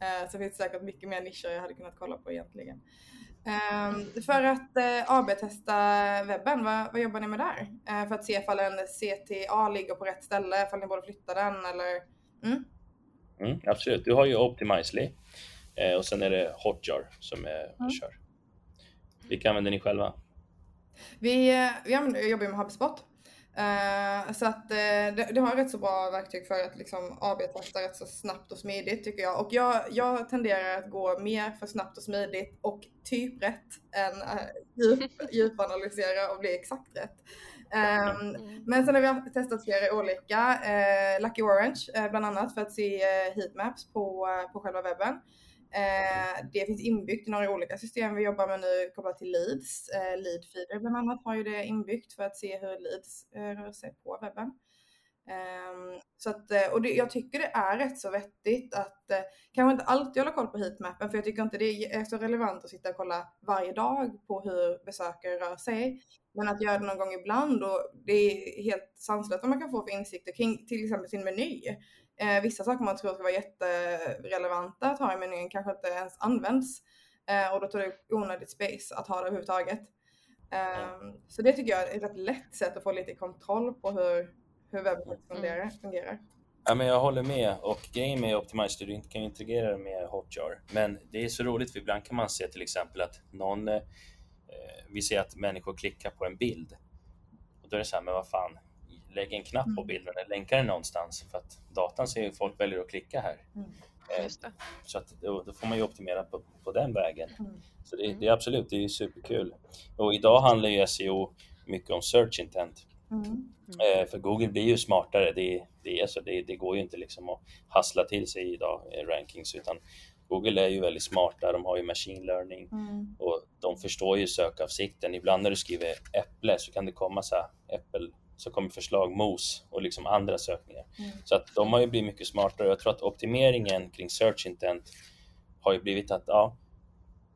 Eh, så finns det säkert mycket mer nischer jag hade kunnat kolla på egentligen. Um, för att uh, AB-testa webben, vad, vad, jobbar ni med där? Uh, för att se ifall en CTA ligger på rätt ställe, ifall ni borde flytta den eller? Mm? Mm, absolut, du har ju Optimizely uh, och sen är det Hotjar som är, mm. kör. Vilka använder ni själva? Vi, vi använder, jobbar med HubSpot Uh, så att uh, det, det, har rätt så bra verktyg för att liksom AB-testa rätt så snabbt och smidigt tycker jag. Och jag, jag tenderar att gå mer för snabbt och smidigt och typ rätt än uh, djup, djupanalysera och bli exakt rätt. Um, men sen har vi testat flera olika, Lucky Orange bland annat för att se heatmaps på, på själva webben. Eh, det finns inbyggt i några olika system vi jobbar med nu kopplat till leads. Eh, Leadfeeder bland annat har ju det inbyggt för att se hur leads eh, rör sig på webben. Um, så att, eh, och det, jag tycker det är rätt så vettigt att eh, kanske inte alltid hålla koll på heatmappen för jag tycker inte det är så relevant att sitta och kolla varje dag på hur besökare rör sig. Men att göra det någon gång ibland och det är helt sanslöst vad man kan få för insikter kring till exempel sin meny. Eh, vissa saker man tror ska vara jätterelevanta att ha i menyn kanske inte ens används eh, och då tar det onödigt space att ha det överhuvudtaget. Eh, så det tycker jag är ett rätt lätt sätt att få lite kontroll på hur, hur webben mm. fungerar. fungerar. Ja, men jag håller med och grejen med Optimize du kan ju integrera med Hotjar. Men det är så roligt för ibland kan man se till exempel att någon, eh, vi ser att människor klickar på en bild och då är det så här, men vad fan, lägg en knapp på mm. bilden eller länka den någonstans för att datan ser ju folk väljer att klicka här. Mm. Eh, så att då, då, får man ju optimera på, på den vägen. Mm. Så det, det, är absolut, det är superkul. Och idag handlar ju SEO mycket om search intent. Mm. Eh, för Google blir ju smartare. Det, det, är så, det, det går ju inte liksom att hassla till sig idag eh, rankings utan Google är ju väldigt smarta, de har ju machine learning mm. och de förstår ju sökavsikten. Ibland när du skriver äpple så kan det komma så här äppel så kommer förslag mos och liksom andra sökningar. Mm. Så att de har ju blivit mycket smartare. Jag tror att optimeringen kring search intent har ju blivit att ja,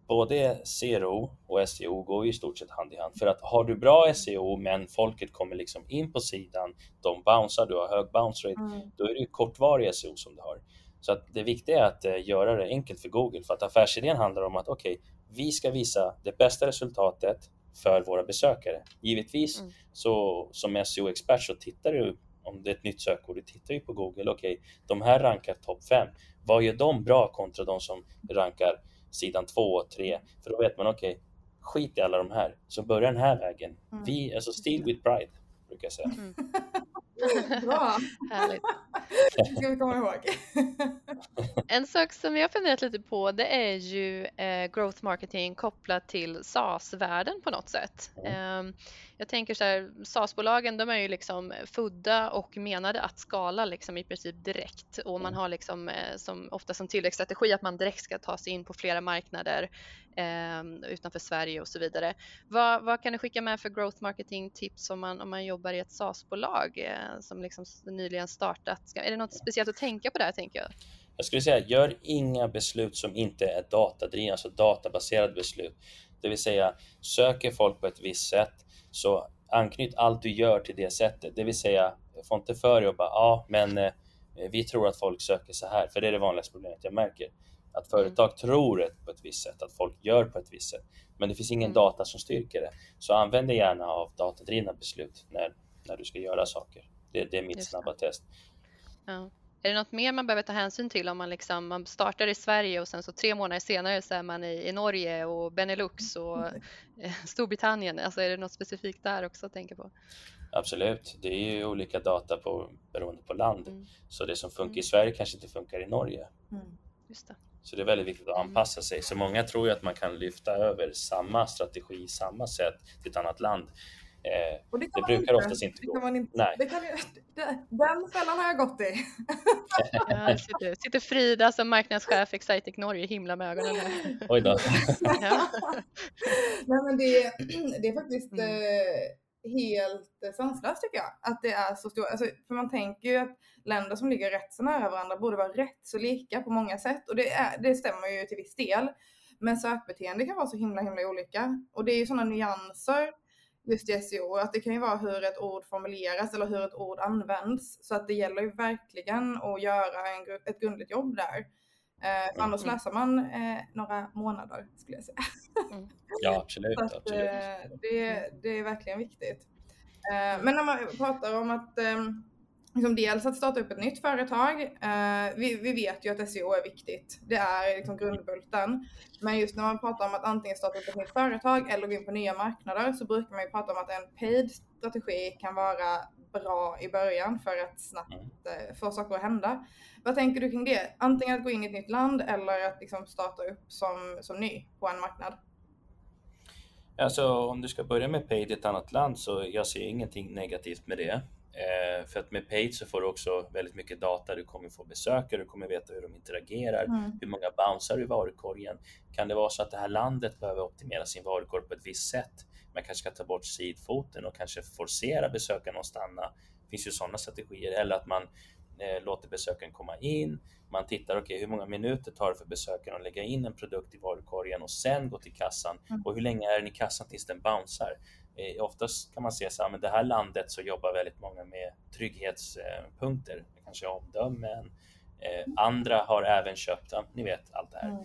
både SEO och SEO går i stort sett hand i hand. För att har du bra SEO men folket kommer liksom in på sidan, de bouncear, du har hög bounce rate, mm. då är det ju kortvarig SEO som du har. Så att det viktiga är att uh, göra det enkelt för Google för att affärsidén handlar om att okej, okay, vi ska visa det bästa resultatet för våra besökare. Givetvis mm. så som SEO-expert så tittar du om det är ett nytt sökord, du tittar ju på Google, okej, okay, de här rankar topp 5. Vad gör de bra kontra de som rankar sidan 2 och 3? För då vet man, okej, okay, skit i alla de här, så börja den här vägen. Mm. Vi, alltså Steal with Pride, brukar jag säga. Mm. Bra! Härligt. Det ska vi komma ihåg. en sak som jag funderat lite på det är ju eh, growth marketing kopplat till SaaS-världen på något sätt. Mm. Eh, jag tänker så här, SaaS-bolagen de är ju liksom födda och menade att skala liksom i princip direkt och man har liksom eh, som ofta som tillväxtstrategi att man direkt ska ta sig in på flera marknader eh, utanför Sverige och så vidare. Vad, vad, kan du skicka med för growth marketing tips om man, om man jobbar i ett SaaS-bolag eh, som liksom nyligen startat? Är det något speciellt att tänka på där tänker jag? Jag skulle säga, gör inga beslut som inte är datadrivna, alltså databaserade beslut. Det vill säga, söker folk på ett visst sätt, så anknyt allt du gör till det sättet. Det vill säga, få inte för dig och bara, ja, men eh, vi tror att folk söker så här, för det är det vanligaste problemet jag märker. Att företag mm. tror på ett visst sätt, att folk gör på ett visst sätt. Men det finns ingen mm. data som styrker det. Så använd dig gärna av datadrivna beslut när, när du ska göra saker. Det, det är mitt Just snabba det. test. Ja. Är det något mer man behöver ta hänsyn till om man, liksom, man startar i Sverige och sen så tre månader senare så är man i, i Norge och Benelux och eh, Storbritannien? Alltså är det något specifikt där också att tänka på? Absolut, det är ju olika data på, beroende på land. Mm. Så det som funkar mm. i Sverige kanske inte funkar i Norge. Mm. Just det. Så det är väldigt viktigt att Mm. anpassa sig. Så många tror ju att man kan lyfta över samma strategi, samma sätt till ett annat land. Eh, Och det, Det brukar inte. oftast inte det gå. kan man inte. Nej. Det kan, den fällan har jag gått i. Ja, sitter, sitter Frida som marknadschef Excitec Norge himla med ögonen här. oj då. Ja. Nej men det, det är faktiskt Mm. eh, helt eh, sanslöst tycker jag. Att det är så stort. Alltså, för man tänker ju att länder som ligger rätt så nära varandra borde vara rätt så lika på många sätt. Och det, är, det stämmer ju till viss del. Men sökbeteende kan vara så himla himla olika. Och det är ju sådana nyanser just i SEO. Att det kan ju vara hur ett ord formuleras eller hur ett ord används. Så att det gäller ju verkligen att göra en, ett grundligt jobb där. Eh, för annars Mm. läser man eh, några månader skulle jag säga. Ja, absolut. Att, absolut. eh, det, det är verkligen viktigt. Eh, Men när man pratar om att eh, liksom dels att starta upp ett nytt företag. eh, Vi, vi vet ju att SEO är viktigt. Det är liksom grundbulten. Men just när man pratar om att antingen starta upp ett nytt företag eller gå in på nya marknader så brukar man ju prata om att en paid strategi kan vara bra i början för att snabbt Mm. eh, få saker att hända. Vad tänker du kring det? Antingen att gå in i ett nytt land eller att liksom starta upp som, som ny på en marknad? Alltså om du ska börja med paid i ett annat land så jag ser ingenting negativt med det. Eh, för att med paid så får du också väldigt mycket data. Du kommer få besökare, du kommer veta hur de interagerar, Mm. hur många bouncear i varukorgen. Kan det vara så att det här landet behöver optimera sin varukorg på ett visst sätt? Man kanske ska ta bort sidfoten och kanske forcera besökaren att stanna. Det finns ju sådana strategier. Eller att man eh, låter besökaren komma in. Man tittar, okej, hur många minuter tar det för besökaren att lägga in en produkt i varukorgen och sen gå till kassan? Mm. Och hur länge är den i kassan tills den bouncear? Eh, oftast kan man se så här, men det här landet så jobbar väldigt många med trygghetspunkter, kanske omdömen. Eh, andra har även köpt, ja, ni vet allt det här. Mm.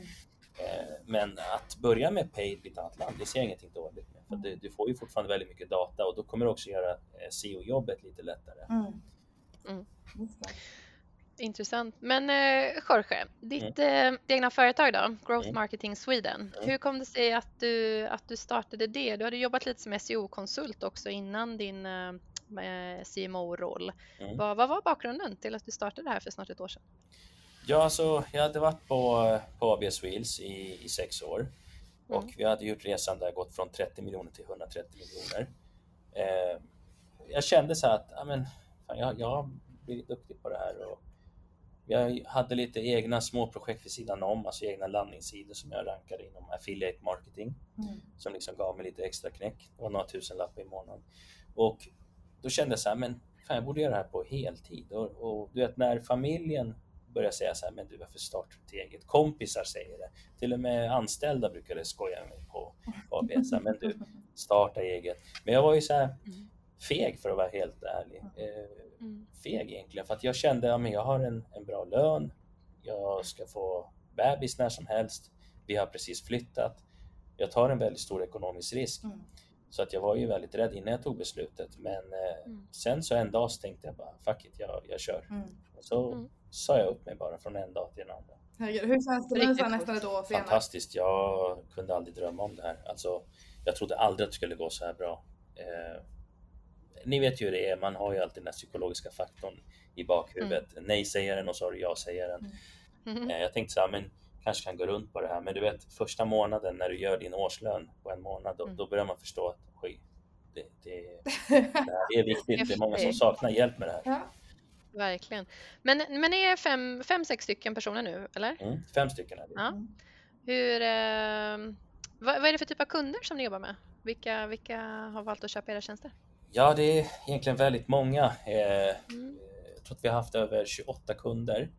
Eh, Men att börja med paid i ett annat land, det ser jag ingenting dåligt med. För du, du får ju fortfarande väldigt mycket data och då kommer det också göra eh, SEO-jobbet lite lättare. Mm. Mm. Intressant. Men eh, Jorge, ditt eh, egna företag då, Growth Mm. Marketing Sweden. Mm. Hur kom det sig att du, att du startade det? Du hade jobbat lite som SEO-konsult också innan din eh, eh, CMO-roll. Mm. Vad, vad var bakgrunden till att du startade det här för snart ett år sedan? Ja, alltså, jag hade varit på, på ABS Wheels i, i sex år och Mm. vi hade gjort resan där, gått från 30 miljoner till 130 miljoner. Eh, jag kände så att ja, men, fan, jag, jag har blivit duktig på det här och jag hade lite egna små projekt vid sidan om, alltså egna landningssidor som jag rankade inom affiliate marketing Mm. som liksom gav mig lite extra knäck. Det var några tusen lappar i månaden. Och då kände jag så här, men fan, jag borde göra det här på heltid. Och, och du vet, när familjen börjar säga så här, men du varför startar du inte eget? Kompisar säger det. Till och med anställda brukade skoja med mig på ABS, så här, men du starta eget. Men jag var ju så här feg för att vara helt ärlig. Eh, Mm. feg egentligen, för att jag kände att ja, men jag har en, en bra lön, jag ska få bebis när som helst, vi har precis flyttat. Jag tar en väldigt stor ekonomisk risk. Mm. Så att jag var ju väldigt rädd innan jag tog beslutet. Men eh, Mm. sen så en dag så tänkte jag bara, fuck it, jag, jag kör. Mm. Och så Mm. Sa jag upp mig bara från en dag till en annan. Herregud, hur känns det nu nästan ett år senare? Fantastiskt, jag kunde aldrig drömma om det här. Alltså, jag trodde aldrig att det skulle gå så här bra. Eh, ni vet ju hur det är, man har ju alltid den här psykologiska faktorn i bakhuvudet. Nej-sägaren och så har du ja-sägaren. Mm. Eh, jag tänkte så här, men kanske kan gå runt på det här. Men du vet, första månaden när du gör din årslön på en månad, då, Mm. då börjar man förstå att oj, det, det, det här är viktigt. Det är många som saknar hjälp med det här. Ja. Verkligen. Men, men ni är fem, fem, sex stycken personer nu, eller? Mm, fem stycken är vi. Ja. Mm. Hur, eh, vad, vad är det för typ av kunder som ni jobbar med? Vilka, vilka har valt att köpa era tjänster? Ja, det är egentligen väldigt många. Eh, Mm. Jag tror att vi har haft över 28 kunder.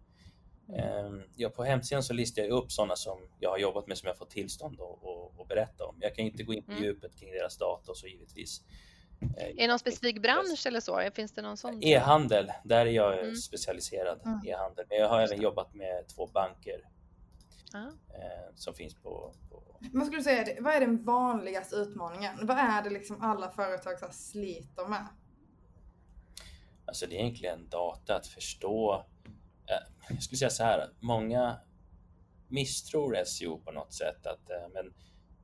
Eh, Ja, på hemsidan så listar jag upp sådana som jag har jobbat med som jag fått tillstånd att, att, att berätta om. Jag kan inte gå in på Mm. djupet kring deras data och så givetvis. Eh, Är det någon specifik bransch eller så? Finns det någon sån? E-handel, där är jag Mm. specialiserad. Mm. E-handel. Men jag har även jobbat med två banker Ja. eh, som finns på, på Vad skulle du säga, vad är den vanligaste utmaningen? Vad är det liksom alla företag så sliter med? Alltså det är egentligen data, att förstå. eh, Jag skulle säga så här, många misstror SEO på något sätt. Att men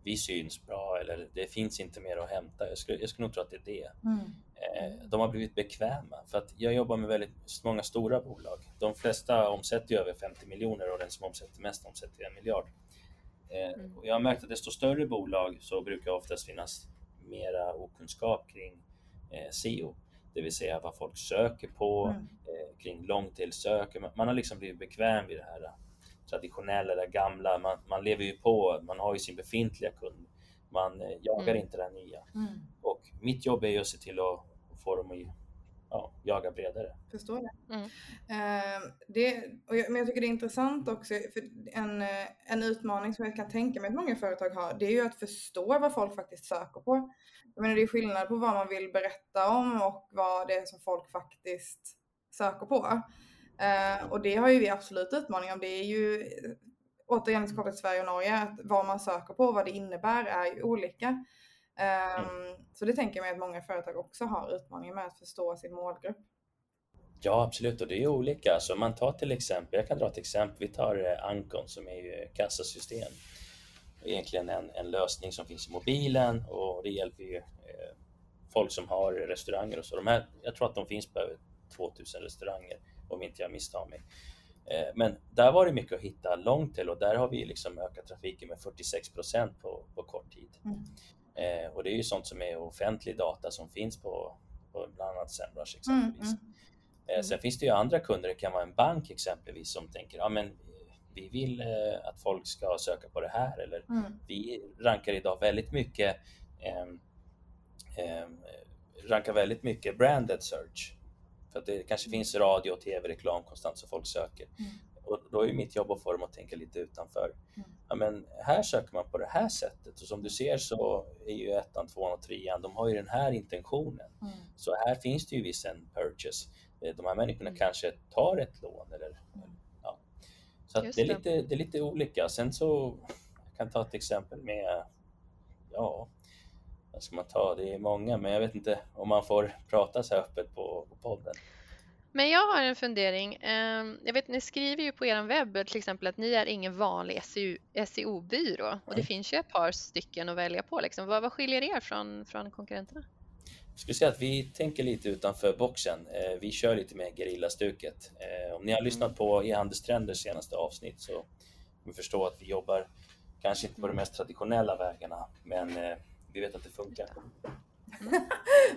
vi syns bra eller det finns inte mer att hämta. Jag skulle, jag skulle nog tro att det är det. Mm. Eh, de har blivit bekväma för att jag jobbar med väldigt många stora bolag. De flesta omsätter över 50 miljoner och den som omsätter mest omsätter en miljard. Eh, mm. Jag har märkt att desto större bolag så brukar oftast finnas mera okunskap kring eh, SEO, det vill säga vad folk söker på, mm. kring långtidssök. Man har liksom blivit bekväm vid det här traditionella, det gamla. Man, man lever ju på, man har ju sin befintliga kund. Man jagar mm. inte det nya. Mm. Och mitt jobb är ju att se till att få dem att ja, jaga bredare. Förstår det. Mm. Uh, det och jag, men jag tycker det är intressant också, för en, eh, en utmaning som jag kan tänka mig att många företag har, det är ju att förstå vad folk faktiskt söker på. Jag menar, det är skillnad på vad man vill berätta om och vad det är som folk faktiskt söker på. Uh, och det har ju vi absolut utmaningar om. Det är ju återigen kopplat till Sverige och Norge, att vad man söker på och vad det innebär är ju olika. Mm. Så det tänker jag mig att många företag också har utmaningar med att förstå sin målgrupp. Ja, absolut, och det är olika. Alltså, man tar till exempel, jag kan dra ett exempel, vi tar eh, Ancon som är ju kassasystem. Egentligen en, en lösning som finns i mobilen och det hjälper ju eh, folk som har restauranger och så. De här, jag tror att de finns på över 2000 restauranger om inte jag misstar mig. Eh, men där var det mycket att hitta långt till och där har vi liksom ökat trafiken med 46 procent på, på kort tid. Mm. Eh, och det är ju sånt som är offentlig data som finns på, på bland annat Semrush exempelvis. Mm, mm. Eh, sen finns det ju andra kunder, det kan vara en bank exempelvis som tänker ja, men vi vill eh, att folk ska söka på det här eller mm. vi rankar idag väldigt mycket ehm, ehm, rankar väldigt mycket branded search. För att det kanske finns radio och tv-reklam konstant som folk söker. Mm. Och då är mitt jobb att få dem att tänka lite utanför. Mm. Ja, men här söker man på det här sättet och som du ser så är ju ettan, tvåan och trean, de har ju den här intentionen. Mm. Så här finns det ju viss en purchase. Eh, de här människorna mm. kanske tar ett lån eller ja. Så det, är lite, det är lite olika. Sen så jag kan ta ett exempel med, ja, vad ska man ta? Det är många, men jag vet inte om man får prata så här öppet på, på podden. Men jag har en fundering. Ehm, jag vet, ni skriver ju på er webb till exempel att ni är ingen vanlig SEO-byrå och det finns ju ett par stycken att välja på. Liksom. Vad, vad skiljer er från, från konkurrenterna? Jag skulle säga att vi tänker lite utanför boxen. Eh, vi kör lite med gerillastuket. Eh, om ni har lyssnat på e-handelstrenders senaste avsnitt så vi förstår att vi jobbar kanske inte på de mest traditionella vägarna, men eh, vi vet att det funkar. Mm.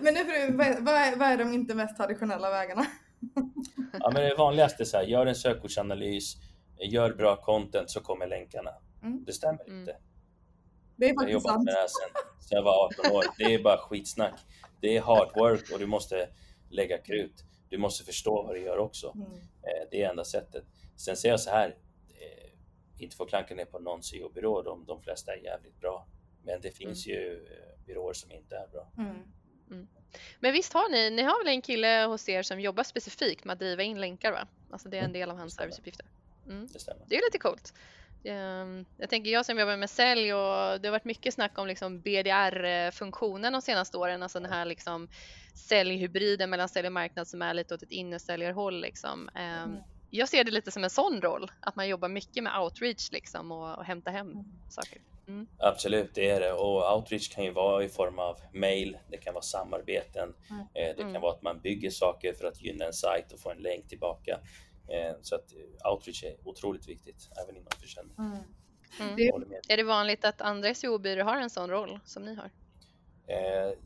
men nu, vad, är, vad är de inte mest traditionella vägarna? ja, men det vanligaste är så här, gör en sökordsanalys, gör bra content så kommer länkarna. Mm. Det stämmer mm. inte. Det är faktiskt sant. Med det här sen, sen jag var 18 år. Det är bara skitsnack. Det är hard work och du måste lägga krut. Du måste förstå vad du gör också. Mm. Eh, det är enda sättet. Sen säger jag så här, eh, inte få klanka ner på någon SEO-byrå, de, de flesta är jävligt bra. Men det finns mm. ju eh, byråer som inte är bra. Mm. mm. Men visst har ni, ni har väl en kille hos er som jobbar specifikt med att driva in länkar va? Alltså det är en mm. del av hans serviceuppgifter. Mm. Det stämmer. Det är lite coolt. Ehm, jag tänker jag som jobbar med sälj och det har varit mycket snack om liksom BDR-funktionen de senaste åren, alltså den här liksom säljhybriden mellan sälj och marknad som är lite åt ett innesäljarhåll. Liksom. Ehm, mm. Jag ser det lite som en sån roll, att man jobbar mycket med outreach liksom och, och hämta hem mm. saker. Mm. Absolut, det är det. Och outreach kan ju vara i form av mail, det kan vara samarbeten, mm. Eh, det kan mm. vara att man bygger saker för att gynna en sajt och få en länk tillbaka. Eh, så att eh, outreach är otroligt viktigt, även inom försäljning. Mm. Mm. Är det vanligt att andra SEO-byråer har en sån roll som ni har?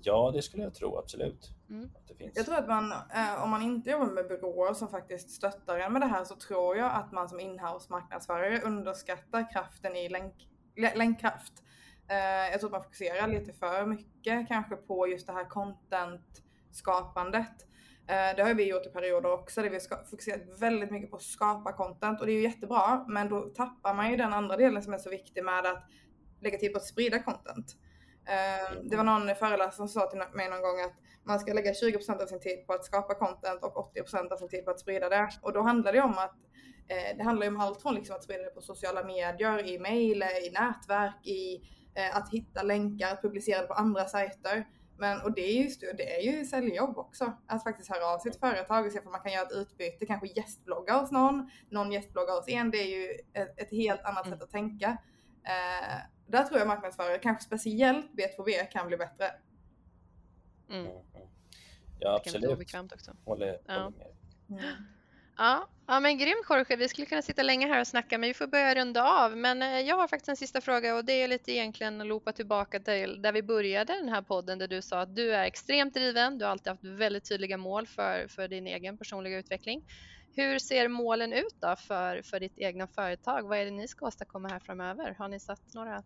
ja, det skulle jag tro, absolut. Mm. Jag tror att man, om man inte jobbar med byråer som faktiskt stöttar en med det här så tror jag att man som inhouse marknadsförare underskattar kraften i länk länkkraft. Eh, jag tror att man fokuserar lite för mycket kanske på just det här content-skapandet. Eh, det har vi gjort i perioder också där vi har fokuserat väldigt mycket på att skapa content och det är ju jättebra men då tappar man ju den andra delen som är så viktig med att lägga tid på att sprida content. Eh, det var någon föreläsare som sa till mig någon gång att man ska lägga 20% av sin tid på att skapa content och 80% av sin tid på att sprida det. Och då handlar det om att det handlar ju om allt från liksom att sprida det på sociala medier, i mejl, i nätverk, i eh, att hitta länkar, att publicera det på andra sajter. Men, och det är ju, det är ju säljjobb också. Att faktiskt höra av sitt företag och se om man kan göra ett utbyte, kanske gästblogga hos någon, någon gästblogga hos en. Det är ju ett, ett helt annat mm. sätt att tänka. Eh, där tror jag marknadsförare, kanske speciellt B2B, kan bli bättre. Mm. Ja, absolut. Obekvämt också. Håller, ja. håller med. Mm. Ja, ja, men grymt Jorge. Vi skulle kunna sitta länge här och snacka, men vi får börja runda av. Men eh, jag har faktiskt en sista fråga och det är lite egentligen att loopa tillbaka till där vi började den här podden där du sa att du är extremt driven. Du har alltid haft väldigt tydliga mål för, för din egen personliga utveckling. Hur ser målen ut då för, för ditt egna företag? Vad är det ni ska åstadkomma här framöver? Har ni satt några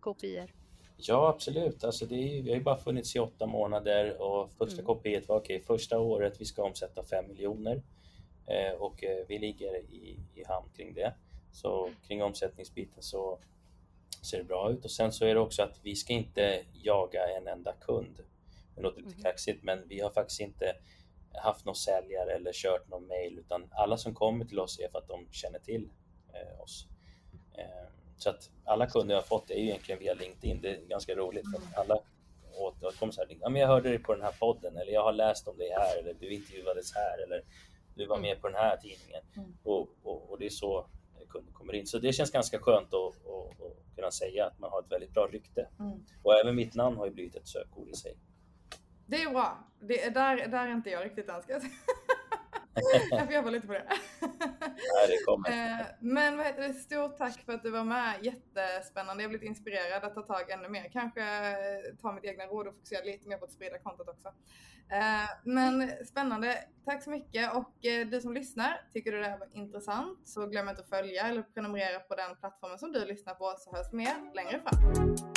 kopior? Ja, absolut. Alltså det är, vi har ju bara funnits i åtta månader och första mm. kopiet var okej, okay, första året vi ska omsätta 5 miljoner och eh, vi ligger i, i hamn kring det. Så kring omsättningsbiten så ser det bra ut och sen så är det också att vi ska inte jaga en enda kund. Det låter lite mm. kaxigt, men vi har faktiskt inte haft någon säljare eller kört någon mail utan alla som kommer till oss är för att de känner till eh, oss. Eh, så att alla kunder jag har fått är ju egentligen via LinkedIn. Det är ganska roligt för alla återkommer så här, ja, men jag hörde dig på den här podden eller jag har läst om dig här eller du intervjuades här eller du var med mm. på den här tidningen. Mm. Och, och, och, det är så kunder kommer in. Så det känns ganska skönt att, att, att kunna säga att man har ett väldigt bra rykte. Mm. Och även mitt namn har ju blivit ett sökord i sig. Det är bra. Det, där, där är inte jag riktigt än jag får jobba lite på det. Nej, det kommer. Eh, men vad heter det, stort tack för att du var med. Jättespännande. Jag har blivit inspirerad att ta tag ännu mer. Kanske ta mitt egna råd och fokusera lite mer på att sprida kontot också. Eh, men spännande. Tack så mycket och eh, du som lyssnar, tycker du det här var intressant så glöm inte att följa eller prenumerera på den plattformen som du lyssnar på så hörs vi mer längre fram.